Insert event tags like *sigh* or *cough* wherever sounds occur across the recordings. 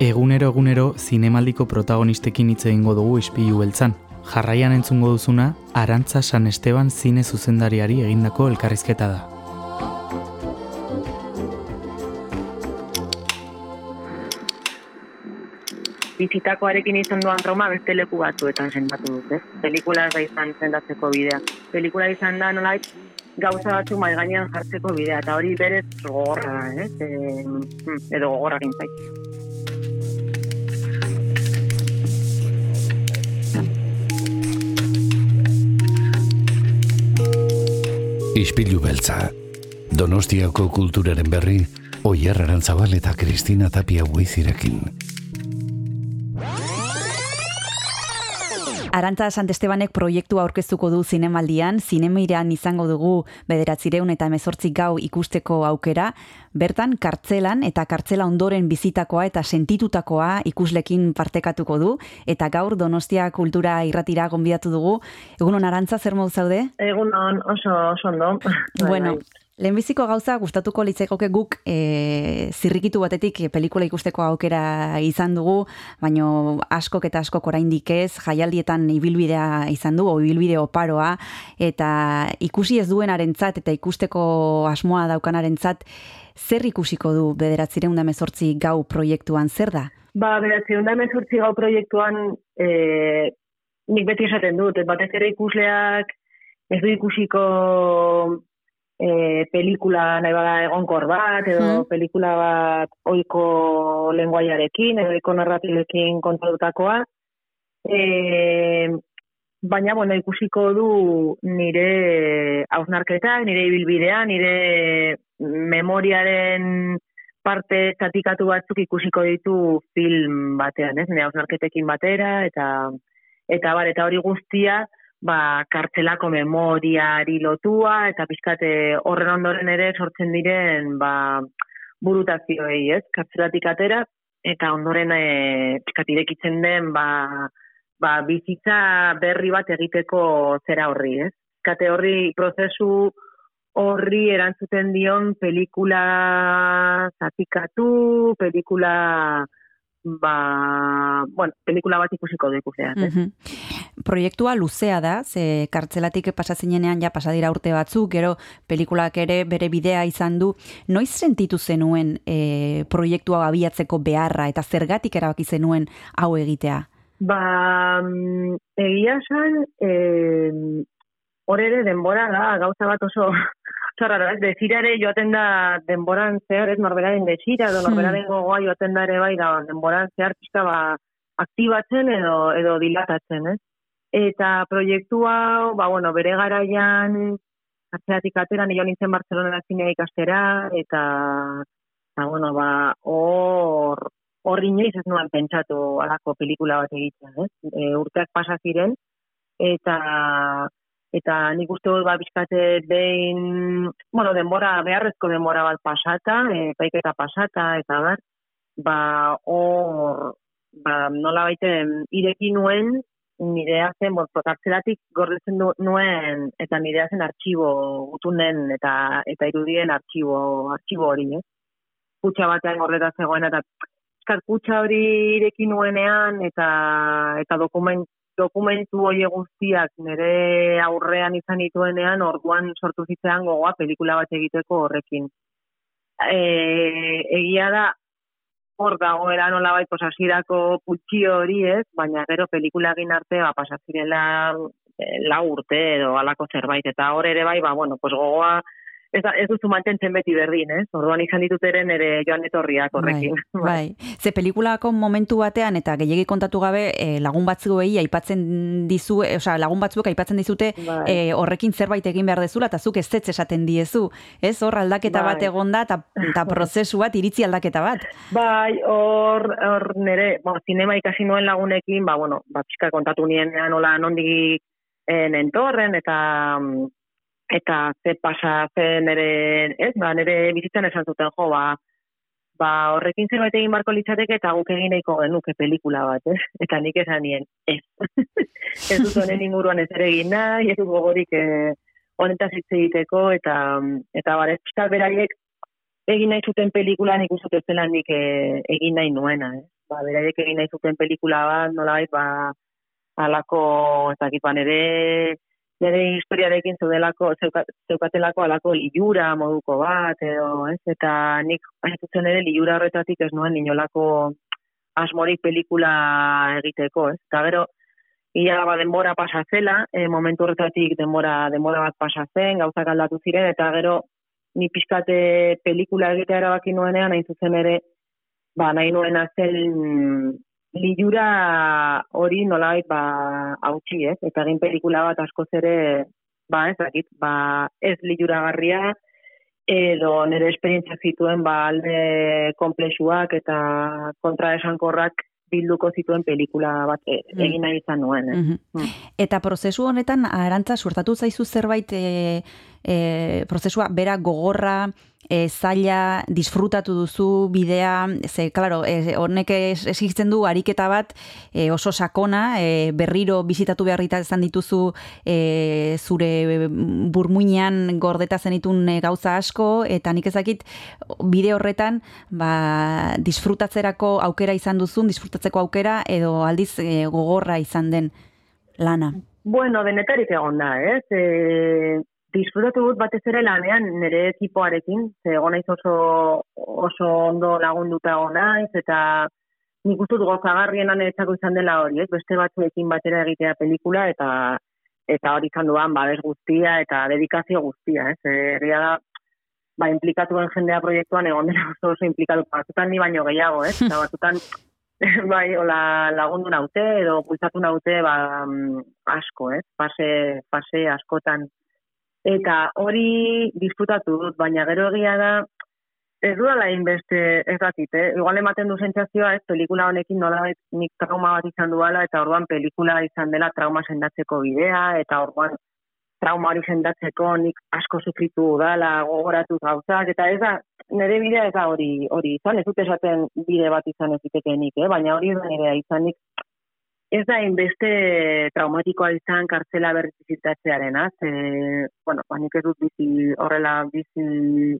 Egunero egunero zinemaldiko protagonistekin hitz egingo dugu ispilu beltzan. Jarraian entzungo duzuna, Arantza San Esteban zine zuzendariari egindako elkarrizketa da. bizitakoarekin izan duan trauma beste leku batzuetan sendatu dut, ez? Pelikula da izan sendatzeko bidea. Pelikula izan da nolait gauza batzu gainean jartzeko bidea, eta hori berez gogorra da, ez? E, edo gogorra gintzait. Ispilu beltza. Donostiako kulturaren berri, Oier Arantzabal eta Kristina Tapia Buizirekin. Arantza Santestebanek proiektu aurkeztuko du zinemaldian, zinemeiran izango dugu bederatzireun eta emezortzik gau ikusteko aukera, bertan kartzelan eta kartzela ondoren bizitakoa eta sentitutakoa ikuslekin partekatuko du, eta gaur Donostia Kultura irratira gonbidatu dugu. Egunon Arantza, zer modu zaude? Egunon, oso, oso ondo. *laughs* Bueno, bai, bai. Lehenbiziko gauza gustatuko litzekoke guk e, zirrikitu batetik pelikula ikusteko aukera izan dugu, baino askok eta askok oraindik ez, jaialdietan ibilbidea izan du, o ibilbide oparoa, eta ikusi ez duenarentzat eta ikusteko asmoa daukanaren zer ikusiko du bederatzireun da mezortzi gau proiektuan, zer da? Ba, bederatzireun da mezortzi gau proiektuan e, nik beti esaten dut, batez ere ikusleak ez du ikusiko e, pelikula nahi bada egonkor bat, edo hmm. pelikula bat oiko lenguaiarekin, edo oiko narratilekin kontadutakoa. E, baina, bueno, ikusiko du nire hausnarketak, nire ibilbidea, nire memoriaren parte zatikatu batzuk ikusiko ditu film batean, ez? Nire hausnarketekin batera, eta eta bar, eta hori guztia, ba, kartzelako memoriari lotua, eta pizkate horren ondoren ere sortzen diren ba, burutazioei, ez? Kartzelatik atera, eta ondoren e, pizkat irekitzen den ba, ba, bizitza berri bat egiteko zera horri, ez? Kate horri prozesu horri erantzuten dion pelikula zatikatu, pelikula ba, bueno, pelikula bat ikusiko du ikusean. Mm Proiektua luzea da, ze kartzelatik pasazinenean ja pasadira urte batzuk, gero pelikulak ere bere bidea izan du. Noiz sentitu zenuen e, proiektua abiatzeko beharra eta zergatik erabaki zenuen hau egitea? Ba, mm, egia zen, e, ere denbora da, gauza bat oso Zorra, ez, desirare joaten da denboran zehar, ez, norberaren desira, edo hmm. norberaren gogoa joaten da ere bai, da, denboran zehar pixka ba, aktibatzen edo, edo dilatatzen, ez. Eta proiektua, ba, bueno, bere garaian, atzeatik atera, nio nintzen Barcelona zinea ikastera, eta, eta, bueno, ba, hor, hor inoiz ez nuen pentsatu alako pelikula bat egitzen, ez. E, urteak pasa ziren, eta, eta nik uste dut ba bizkate behin, bueno, denbora, beharrezko denbora bat pasata, e, paiketa pasata, eta bar, ba, hor, ba, nola baiten, ireki nuen, nire zen, bon, protartzeratik gordetzen nuen, eta nire zen artxibo gutunen, eta eta irudien artxibo, artxibo hori, eh? Kutsa batean gordeta zegoen, eta kutsa hori ireki nuenean, eta, eta dokument, dokumentu hori guztiak nire aurrean izan dituenean, orduan sortu zitzean gogoa pelikula bat egiteko horrekin. E, egia da, hor dagoela nola bai posazirako putxi hori ez, baina gero pelikula egin arte, ba, pasazirela e, la urte edo alako zerbait, eta hor ere bai, ba, bueno, pues gogoa, ez, ez duzu mantentzen beti berdin, ez? Orduan izan dituteren ere joan etorriak horrekin. Bai, bai. Ze pelikulako momentu batean eta gehiegi kontatu gabe eh, lagun batzuei aipatzen dizu, eh, osea lagun batzuk aipatzen dizute bai. eh, horrekin zerbait egin behar dezula eta zuk ez esaten diezu, ez? Hor aldaketa bai. bat egonda eta ta *laughs* prozesu bat iritzi aldaketa bat. Bai, hor hor nere, ba, zinema ikasi nuen lagunekin, ba bueno, ba pizka kontatu nienean hola nondik en entorren eta mm, eta ze pasa zen nere, ez, ba, nere bizitzan esan zuten jo, ba, ba, horrekin zerbait egin barko litzateke eta guk egin nahiko genuke pelikula bat, ez? Eta nik esan nien, ez. *laughs* ez dut honen inguruan ez ere egin nahi, ez dut gogorik eh, honetaz hitz egiteko, eta, eta bare, beraiek egin nahi zuten pelikula nik uste zela nik eh, egin nahi nuena, ez? ba, beraiek egin nahi zuten pelikula bat, nola ba, alako, ez dakit, ba, nire, historiarekin zeudelako, zeukatelako alako liura moduko bat, edo, ez, eta nik, hain ere, liura horretatik ez nuen inolako asmorik pelikula egiteko, ez, eta gero, ia ba, denbora pasa zela, e, momentu horretatik denbora, denbora bat pasa zen, gauzak aldatu ziren, eta gero ni pizkate pelikula egitea erabaki nuenean, hain zuzen ere, ba, nahi nuen zen liura hori nolait ba, hautsi, ez? Eta egin pelikula bat askoz ere, ba, ez dakit, ba, ez liura garria, edo nire esperientzia zituen ba, alde komplexuak eta kontraesankorrak bilduko zituen pelikula bat e, mm. egin nahi izan nuen. Eh? Mm. Eta prozesu honetan, arantza, suertatu zaizu zerbait e, e, prozesua bera gogorra, e, zaila, disfrutatu duzu bidea, ze, klaro, e, honek esitzen du ariketa bat e, oso sakona, e, berriro bizitatu behar izan dituzu e, zure burmuinean gordeta zenitun e, gauza asko, eta nik ezakit bide horretan ba, disfrutatzerako aukera izan duzun, disfrutatzeko aukera, edo aldiz e, gogorra izan den lana. Bueno, denetarik egon da, ez? E, disfrutatu dut batez ere lanean nire ekipoarekin, ze naiz oso, oso ondo lagunduta naiz eta nik uste dut gozagarrien anetxako izan dela hori, ez? beste batzuekin batera egitea pelikula eta eta hori izan duan babes guztia eta dedikazio guztia, ez? Egia da, ba, implikatuen jendea proiektuan egon dela oso oso implikatu, batzutan ni baino gehiago, ez? Eta batzutan *laughs* bai, hola, lagundu naute edo pulsatu naute ba, mm, asko, ez? Fase, fase askotan Eta hori disfrutatu dut, baina gero egia da, ez du dala inbeste ez dakit, eh? Igual ematen du zentzazioa, ez, pelikula honekin nola nik trauma bat izan duela, eta orduan pelikula izan dela trauma sendatzeko bidea, eta orduan trauma hori sendatzeko nik asko sufritu dala, gogoratu gauzak, eta ez da, nire bidea ez da hori, hori izan, ez dut esaten bide bat izan ez nik, eh? baina hori da nire izan nik ez da inbeste traumatikoa izan kartzela berrizitatzearen, az? E, bueno, ba, nik ez dut bizi horrela bizi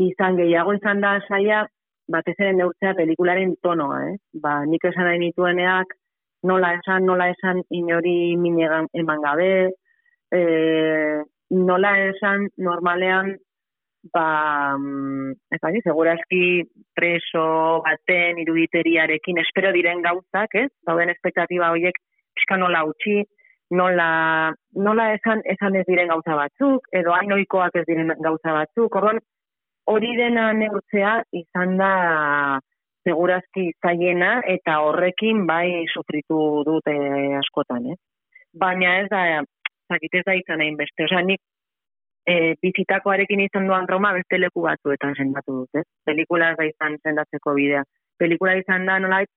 izan gehiago izan da saia, batez ere neurtzea pelikularen tonoa, eh? Ba, nik esan nahi nitueneak, nola esan, nola esan inori minegan eman gabe, e, nola esan normalean ba, mm, ez bani, segurazki preso baten iruditeriarekin espero diren gauzak, ez? Dauden espektatiba horiek pixka nola utzi, nola, nola esan, esan ez diren gauza batzuk, edo hain oikoak ez diren gauza batzuk, orduan hori dena neurtzea izan da segurazki zaiena eta horrekin bai sufritu dute askotan, ez? Baina ez da, zakitez da izan egin beste, osea, nik e, bizitakoarekin izan duan trauma beste leku batzuetan sendatu dut, ez? Pelikula da izan sendatzeko bidea. Pelikula izan da nolait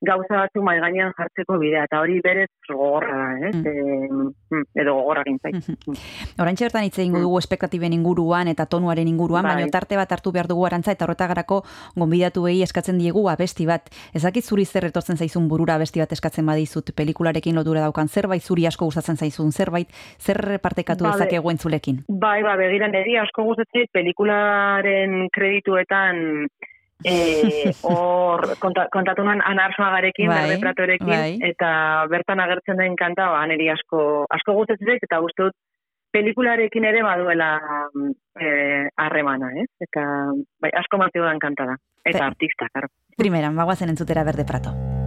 gauza batzu mai gainean jartzeko bidea eta hori berez gogorra da, eh? Mm. E, edo gogorra gintzait. Mm. Oraintxe bertan hitze eingo mm. dugu espektatiben inguruan eta tonuaren inguruan, bai. baina tarte bat hartu behar dugu arantza eta horretagarako gonbidatuei eskatzen diegu abesti bat. Ezakit zuri zer etortzen zaizun burura abesti bat eskatzen badizut pelikularekin lotura daukan zerbait zuri asko gustatzen zaizun zerbait zer partekatu ba, dezakegu entzulekin. Bai, ba, begira neri asko gustatzen pelikularen kredituetan eh or konta, kontatu nuen anarsoagarekin bai, bai. eta bertan agertzen den kanta ba neri asko asko gustatzen eta gustu dut pelikularekin ere baduela eh harremana, eh? Eta bai asko dan kanta da. Eta artista, claro. Primeran, bagoazen entzutera berde prato.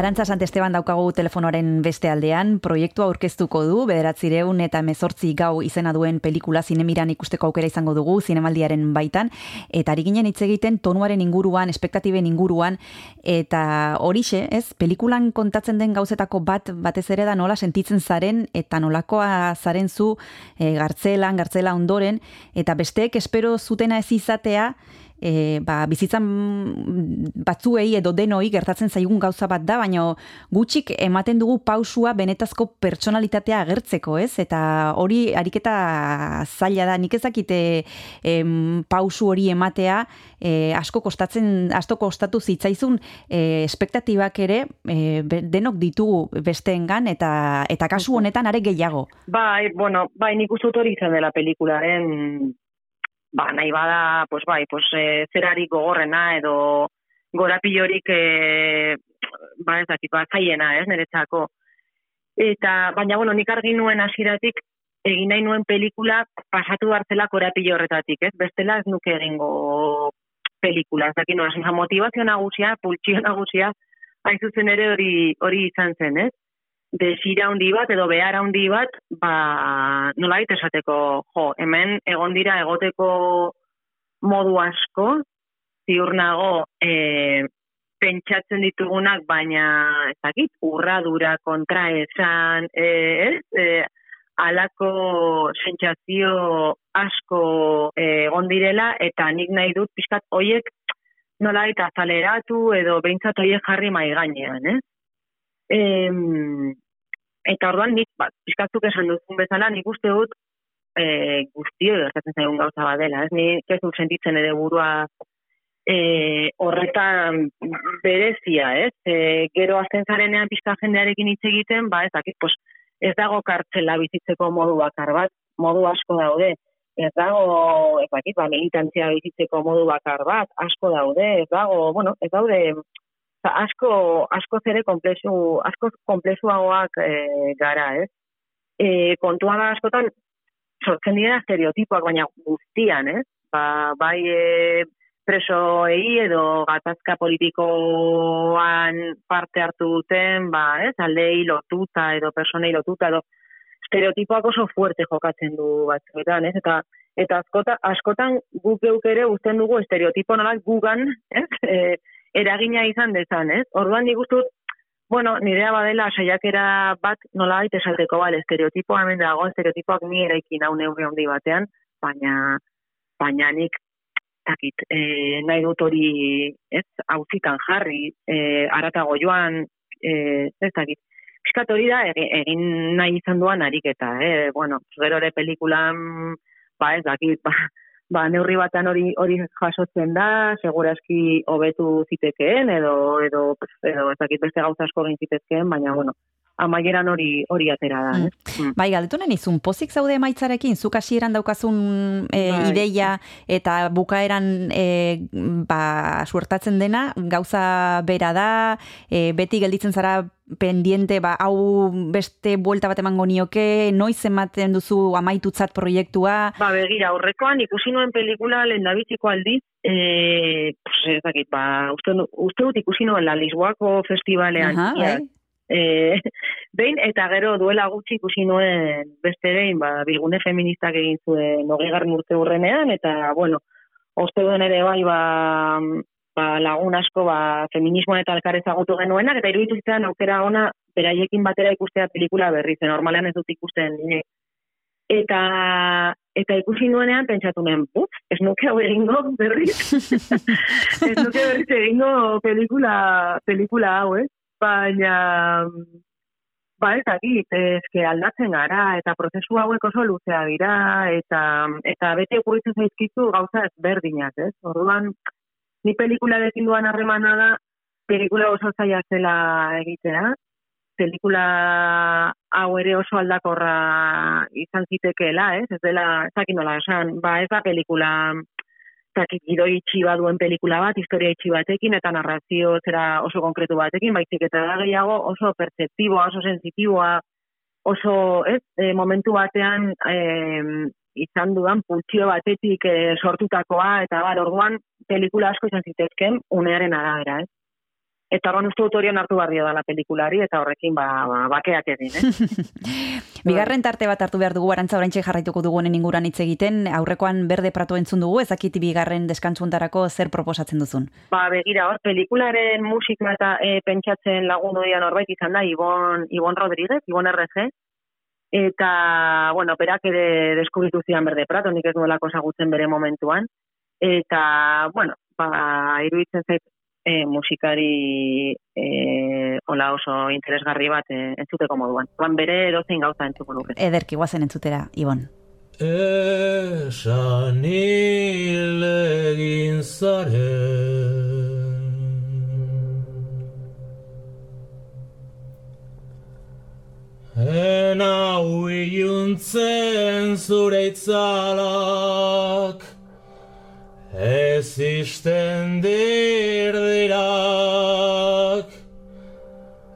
Arantza Sant Esteban daukagu telefonoaren beste aldean, proiektua aurkeztuko du, bederatzireun eta mezortzi gau izena duen pelikula zinemiran ikusteko aukera izango dugu, zinemaldiaren baitan, eta ari ginen hitz egiten tonuaren inguruan, espektatiben inguruan, eta horixe, ez, pelikulan kontatzen den gauzetako bat, batez ere da nola sentitzen zaren, eta nolakoa zaren zu e, gartzelan, gartzela ondoren, eta besteek espero zutena ez izatea, e, ba, bizitzan batzuei edo denoi gertatzen zaigun gauza bat da, baina gutxik ematen dugu pausua benetazko pertsonalitatea agertzeko, ez? Eta hori ariketa zaila da, nik ezakite em, pausu hori ematea e, asko kostatzen, asko kostatu zitzaizun e, espektatibak ere e, denok ditugu besteengan eta eta kasu honetan are gehiago. Bai, bueno, bai, nik uste hori izan dela pelikularen ba, nahi bada, pues bai, pues, e, zerari gogorrena edo gorapillorik e, ba, ez dakit, ba, zaiena, ez, niretzako. Eta, baina, bueno, nik argi nuen hasiratik egin nahi nuen pelikula pasatu hartzela korapillo horretatik, ez? Bestela ez nuke egingo pelikula, ez dakit, no, motivazio nagusia, pultsio nagusia, hain zuzen ere hori hori izan zen, ez? Desira handi bat edo behar handi bat, ba, nola esateko, jo, hemen egon dira egoteko modu asko, ziur nago, e, pentsatzen ditugunak, baina, ezakit, urradura kontra esan, e, ez, e, alako sentsazio asko egon direla, eta nik nahi dut, pixkat, hoiek nola eta zaleratu edo behintzat hoiek jarri mai gainean, ez? Em, eta orduan nik, ba, pizkatzuk esan duzun bezala, nik uste dut e, guztio gertatzen zaigun gauza badela, ez? Ni ez dut sentitzen ere burua e, horretan berezia, ez? E, gero azten zarenean pizka jendearekin hitz egiten, ba, ez dakit, pues, ez dago kartzela bizitzeko modu bakar bat, modu asko daude, ez dago, ez dakit, ba, militantzia bizitzeko modu bakar bat, asko daude, ez dago, bueno, ez daude, asko asko zere komplexu asko komplexuagoak e, gara, ez? Eh, kontua da askotan sortzen dira estereotipoak baina guztian, ez? Ba, bai e, presoei edo gatazka politikoan parte hartu duten, ba, ez? Aldei lotuta edo personei lotuta edo estereotipoak oso fuerte jokatzen du batzuetan, ez? Eta eta askota, askotan guk geuk ere uzten dugu estereotipo nolak gugan, ez? *laughs* E, eragina izan dezan, ez? Orduan nik ustut, bueno, nirea badela saiakera bat nola baita esateko, bale, estereotipoa hemen dago, estereotipoak ni eraikin hau neurri handi batean, baina, baina nik takit, e, nahi dut hori, ez, hauzitan jarri, e, aratago joan, e, ez dakit. Piskat hori da, egin nahi izan duan ariketa, eh? bueno, gero ere pelikulan, ba ez dakit, ba, ba, neurri batan hori hori jasotzen da, segurazki hobetu zitekeen edo edo edo ezakit beste gauza asko egin zitezkeen, baina bueno, amaieran hori hori atera da. Mm. Mm. Bai, galdetunen izun, pozik zaude maitzarekin, zuk hasieran daukazun e, ideia eta bukaeran e, ba, suertatzen dena, gauza bera da, e, beti gelditzen zara pendiente, ba, hau beste buelta bat emango nioke, noiz ematen duzu amaitutzat proiektua? Ba, begira, horrekoan ikusi nuen pelikula lehen aldiz, e, pues, ez dakit, ba, uste, uste dut ikusi nuen la Lisboako festivalean, Aha, bai. *laughs* e, behin, eta gero duela gutxi ikusi nuen beste behin, ba, bilgune feministak egin zuen nogegar urte urrenean, eta, bueno, Oste duen ere bai, ba, ba, lagun asko ba, feminismoa eta alkar ezagutu genuenak, eta iruditu zitzen aukera ona beraiekin batera ikustea pelikula berri, zen normalean ez dut ikusten nire. Eta, eta ikusi nuenean pentsatu nuen, puf, ez nuke hau egingo berri, *laughs* *laughs* ez nuke berri egingo pelikula, pelikula hau, eh? Baina, ba ez dakit, ezke aldatzen gara, eta prozesu hauek oso luzea dira, eta, eta bete okurritzen zaizkizu gauza berdinak, ez? Orduan, ni pelikula dekin duan harremana da, pelikula oso zaila zela egitea, pelikula hau ere oso aldakorra izan zitekeela, ez? Ez dela, ez dakit nola, esan, ba ez da pelikula, zakit gidoi itxi duen pelikula bat, historia itxi batekin, eta narrazio zera oso konkretu batekin, baizik eta da gehiago oso perceptiboa, oso sensitiboa, oso, ez, e, momentu batean, e, izan dudan pultsio batetik e, sortutakoa, eta bar, orduan, pelikula asko izan zitezken unearen arabera, ez? Eta horren uste dut horion hartu barrio da la pelikulari, eta horrekin ba, ba bakeak egin, eh? *laughs* Bigarren tarte bat hartu behar dugu, arantza oraintxe jarraituko dugunen inguran hitz egiten, aurrekoan berde prato entzun dugu, ezakit bigarren deskantzuentarako zer proposatzen duzun? Ba, begira, hor, pelikularen musika eta e, pentsatzen lagundu dian horbait izan da, Ibon, Ibon Rodríguez, Ibon RG, eta, bueno, berak ere deskubritu zian berde prato, nik ez duelako zagutzen bere momentuan, eta, bueno, ba, iruditzen zait e, musikari e, hola oso interesgarri bat e, entzuteko moduan. Juan bere edozein gauza entzuko nuke. Ederki guazen entzutera, Ibon. Esan hilegin zaren Ena huiuntzen zure itzalak Ez isten dirdirak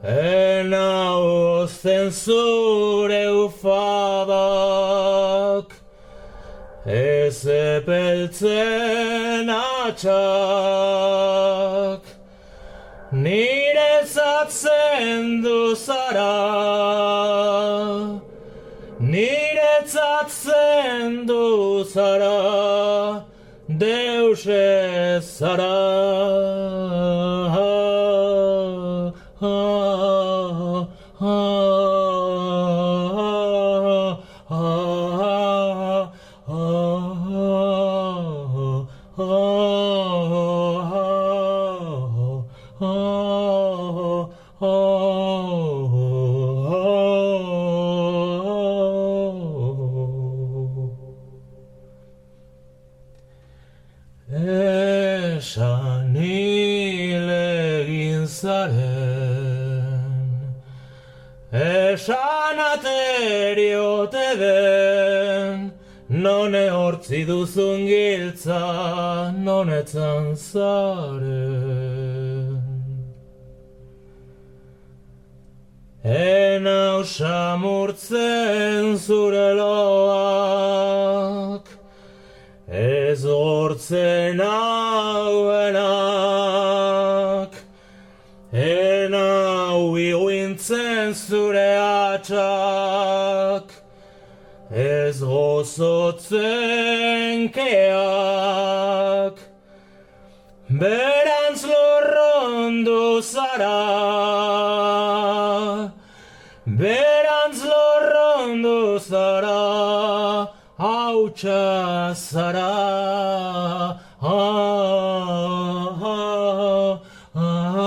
Ena ozen zure ufadak. Ez epeltzen atxak Nire zatzen duzara Nire zatzen duzara Moshe Deus zara utzi duzun giltza nonetzan zaren. Ena usamurtzen zure loak, ez gortzen hauenak, gozotzen keak. Berantz lorrondu zara, berantz lorrondu zara, hautsa zara, esan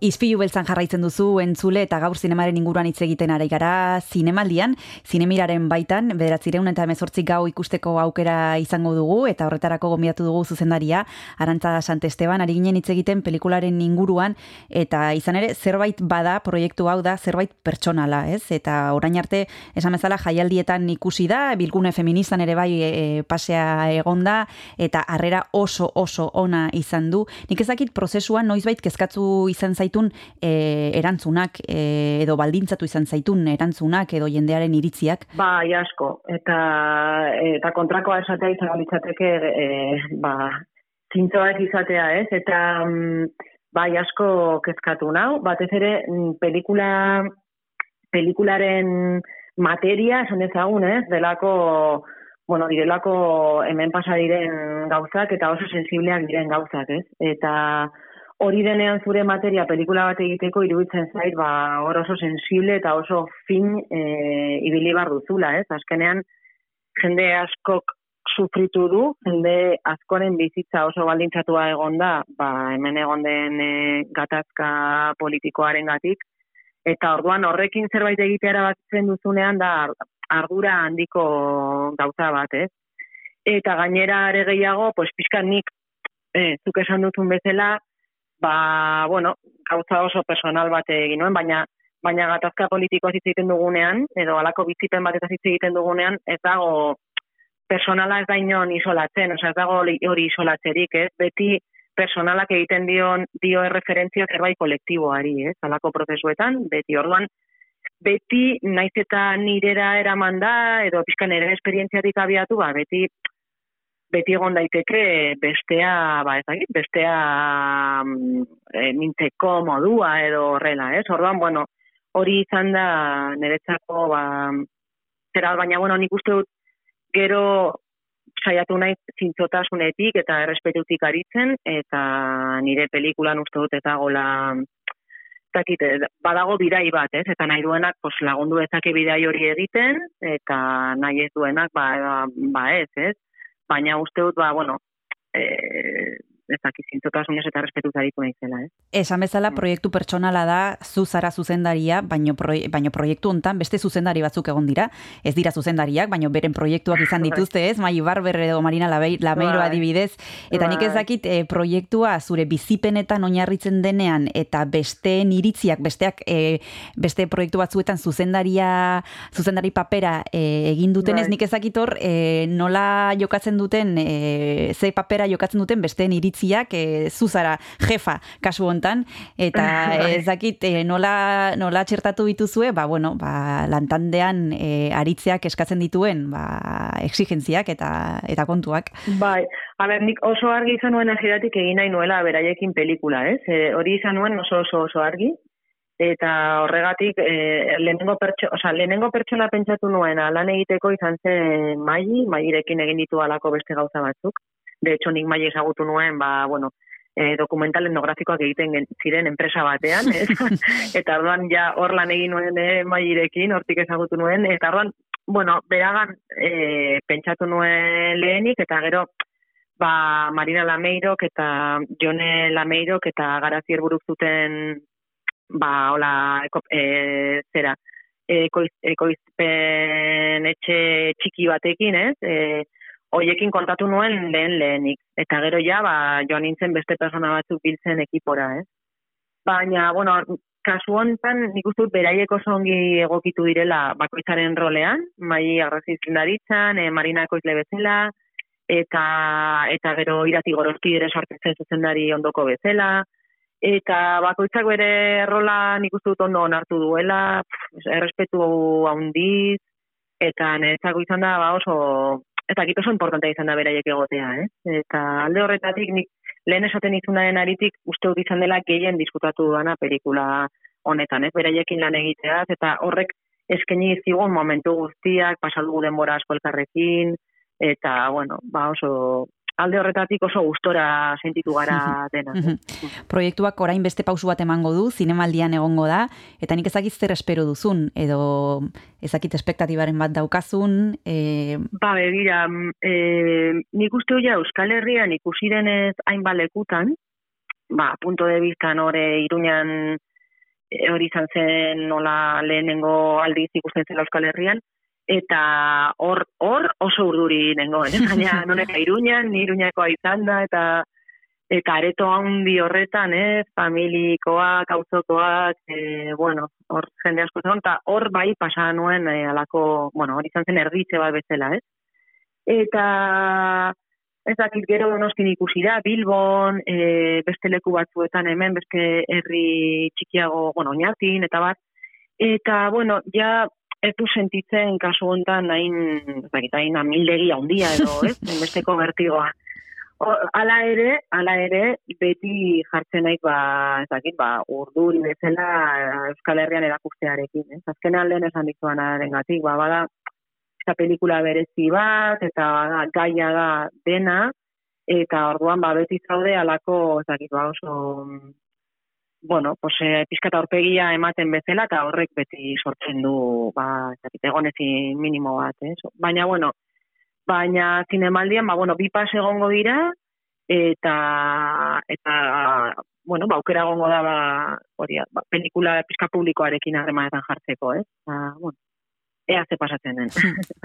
Izpilu beltzan jarraitzen duzu entzule eta gaur zinemaren inguruan hitz egiten ari gara zinemaldian, zinemiraren baitan, bederatzireun eta emezortzik gau ikusteko aukera izango dugu eta horretarako gomiatu dugu zuzendaria, Arantza Sant Esteban, ari ginen hitz egiten pelikularen inguruan eta izan ere zerbait bada proiektu hau da zerbait pertsonala, ez? Eta orain arte esan bezala jaialdietan ikusi da, bilgune feministan ere bai e, pasea egonda eta harrera oso oso ona izan du. Nik ezakit prozesuan noizbait kezkatzu izan zait zaitun e, erantzunak e, edo baldintzatu izan zaitun erantzunak edo jendearen iritziak? Ba, asko. Eta, eta kontrakoa esatea izan litzateke e, ba, zintzoak izatea ez. Eta mm, bai asko kezkatu nau. Batez ere mm, pelikula pelikularen materia esan ezagun ez, delako bueno, direlako hemen pasa diren gauzak eta oso sensibleak diren gauzak, ez? Eta hori denean zure materia pelikula bat egiteko iruditzen zait, ba, hor oso sensible eta oso fin e, ibili bar duzula, ez? Azkenean, jende askok sufritu du, jende askoren bizitza oso baldintzatua egon da, ba, hemen egon den e, gatazka politikoaren gatik, Eta orduan horrekin zerbait egitea erabakitzen duzunean da ar- ardura handiko gauza bat, ez? Eta gainera are gehiago, pues pixka nik eh, zuk esan dutun bezala, ba, bueno, gauza oso personal bat egin nuen, baina baina gatazka politikoa hitz egiten dugunean, edo alako bizipen bat hitz egiten dugunean, ez dago personala ez da inon isolatzen, osea ez dago hori isolatzerik, ez? Beti personalak egiten dion dio erreferentzia zerbait kolektiboari, ez? Alako prozesuetan, beti orduan beti naiz eta nirera eraman da edo pixka nire esperientziatik abiatu, ba beti beti egon daiteke bestea, ba ez dakit, bestea e, mintzeko modua edo horrela, ez? Orduan, bueno, hori izan da niretzako ba zera, baina bueno, nik uste dut gero saiatu naiz zintzotasunetik eta errespetutik aritzen eta nire pelikulan uste dut eta gola dakit, badago bidai bat, ez? Eta nahi duenak pues, lagundu dezake bidai hori egiten eta nahi ez duenak ba, ba ez, ez? Baina uste dut, ba, bueno, eh, ez dakit, zintzotasunez eta respetuz aritu naizela, ez? Esan bezala proiektu pertsonala da zu zara zuzendaria, baino, proie, baino proiektu hontan beste zuzendari batzuk egon dira. Ez dira zuzendariak, baino beren proiektuak izan *laughs* dituzte, ez? Mai Barber edo Marina Lameiro Bai. adibidez. Eta nik ez Bai. dakit eh, proiektua zure bizipenetan oinarritzen denean eta besteen iritziak, besteak eh, beste proiektu batzuetan zuzendaria zuzendari papera eh, egin dutenez, Bai. nik ez dakit hor eh, nola jokatzen duten, eh, ze papera jokatzen duten besteen iritziak, eh, zu zara jefa kasu hontan, eta *laughs* Bai. ez dakit eh, nola, nola txertatu dituzue, ba, bueno, ba, lantandean eh, aritzeak eskatzen dituen ba, exigentziak eta, eta kontuak. Bai, a ber, nik oso argi izan nuen hasieratik egin nahi nuela beraiekin pelikula, ez? E, hori izan nuen oso oso oso argi, eta horregatik e, lehenengo, pertso, oza, lehenengo pertsona pentsatu nuena lan egiteko izan zen maili, mailerekin egin ditu alako beste gauza batzuk. De hecho, nik maile ezagutu nuen, ba, bueno, e, dokumental etnografikoak egiten ziren enpresa batean, *laughs* ez? eta orduan ja hor lan egin nuen e, mailerekin, hortik ezagutu nuen, eta orduan, bueno, beragan e, pentsatu nuen lehenik, eta gero, ba, Marina Lameirok eta Jone Lameirok eta Garazier buruk zuten ba, hola, eko, e, zera, ekoiz, ekoizpen etxe txiki batekin, ez? E, hoiekin kontatu nuen lehen lehenik. Eta gero ja, ba, joan nintzen beste persona batzuk biltzen ekipora, ez? Baina, bueno, kasu honetan nik uste dut beraiek oso ongi egokitu direla bakoitzaren rolean, mai agrazizindaritzan, e, Marina ekoizle bezala, eta eta gero irati gorozki ere sartzen zuzendari ondoko bezala, eta bakoitzak bere rola nik uste dut ondo onartu duela, pff, errespetu handiz, eta niretzako izan da ba oso, eta dakit oso importantea izan da beraiek egotea, eh? Eta alde horretatik nik lehen esaten izunaren aritik uste dut izan dela gehien diskutatu duana pelikula honetan, eh? Beraiekin lan egiteaz, eta horrek eskaini zigun momentu guztiak, pasaldugu denbora asko elkarrekin, eta, bueno, ba oso, alde horretatik oso gustora sentitu gara *laughs* dena. Mhm. Proiektuak orain beste pausu bat emango du, zinemaldian egongo da, eta nik ezakit zer espero duzun, edo ezakit espektatibaren bat daukazun, e, Ba, begira, mm, e, nik uste ja Euskal Herrian ikusi denez hainbat lekutan, ba, punto de vista nore iruñan e, hori izan zen nola lehenengo aldiz ikusten zela Euskal Herrian, eta hor hor oso urduri nengoen, eh? *laughs* baina noneka iruñan, ni iruñakoa izan da, eta eta areto handi horretan, ez, familikoak, auzokoak, e, bueno, hor jende asko zegoen, eta hor bai pasa nuen e, alako, bueno, hori izan zen erditze bat bezala, ez? Eta ez dakit gero donostin ikusi da, Bilbon, e, beste leku batzuetan hemen, beste herri txikiago, bueno, oinatin, eta bat, eta, bueno, ja ez du sentitzen kasu hontan hain, ez dakit, hain amildegi handia edo, *laughs* ez, besteko bertigoa. O, ala ere, ala ere, beti jartzen naik, ba, ez dakit, ba, urduri bezala Euskal Herrian erakustearekin, ez? Azkenean lehen esan dizuanaren gatik, ba, bada, eta pelikula berezi bat, eta bada, gaia da dena, eta orduan, ba, beti zaude alako, ez dakit, ba, oso, bueno, pues, eh, pizkata aurpegia ematen bezala, eta horrek beti sortzen du, ba, egonezi minimo bat, ez? Baina, bueno, baina zinemaldian, ba, bueno, bi pas egongo dira, eta, eta, bueno, ba, aukera gongo da, ba, hori, ba, pelikula pizka publikoarekin harremanetan jartzeko, ez? Ba, bueno, ea ze pasatzen den.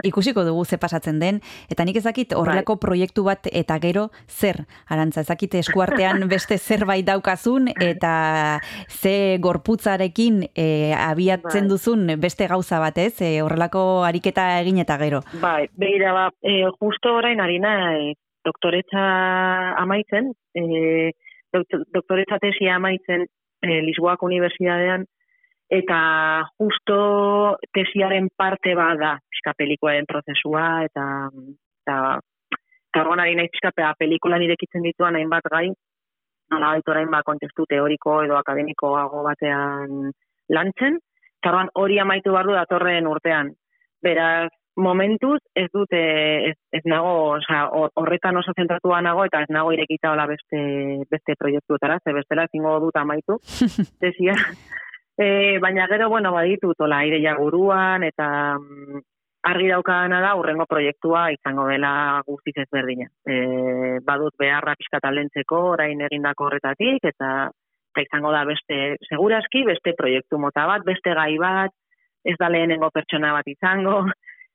Ikusiko dugu ze pasatzen den, eta nik ezakit horrelako proiektu bat eta gero zer, arantza, ezakit eskuartean *laughs* beste zerbait daukazun, eta ze gorputzarekin e, abiatzen Bai. duzun beste gauza bat ez, e, horrelako ariketa egin eta gero. Bai, begira, ba, e, justo orain harina e, doktoretza amaitzen, e, doktor- doktoretza tesia amaitzen e, Lisboako Unibertsitatean, eta justo tesiaren parte bada pixka pelikuaren prozesua, eta, eta, eta orduan ari naiz pixka pea pelikulan irekitzen dituan hainbat gai, nola baitu orain ba, kontestu teoriko edo akademikoago batean lantzen, eta orduan hori amaitu behar du datorren urtean. Beraz, momentuz ez dute ez, ez nago, hor- horretan oso zentratua nago eta ez nago irekita hola beste beste proiektuetara, ze bestela ezingo dut amaitu. *laughs* Tesia. E, baina gero, bueno, baditut, hola, aireia guruan, eta mm, argi daukadana da, urrengo proiektua izango dela guztiz ezberdina. E, badut beharra pixka talentzeko, orain egindako horretatik, eta, eta izango da beste, seguraski, beste proiektu mota bat, beste gai bat, ez da lehenengo pertsona bat izango,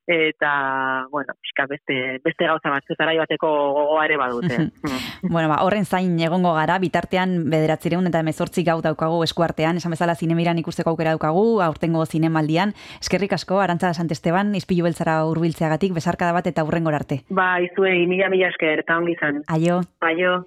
eta, bueno, pixka beste, beste gauza bat, zutara joateko gogoa ere badute. *laughs* Bueno, ba, horren zain egongo gara, bitartean bederatzireun eta emezortzi gau daukagu eskuartean, esan bezala zinemiran ikusteko aukera daukagu, aurtengo zinemaldian. Eskerrik asko, Arantza Sant Esteban, izpilu beltzara hurbiltzeagatik, besarkada bat eta hurrengor arte. Ba, izuei, mila mila esker, eta ongi zan. Aio. Aio.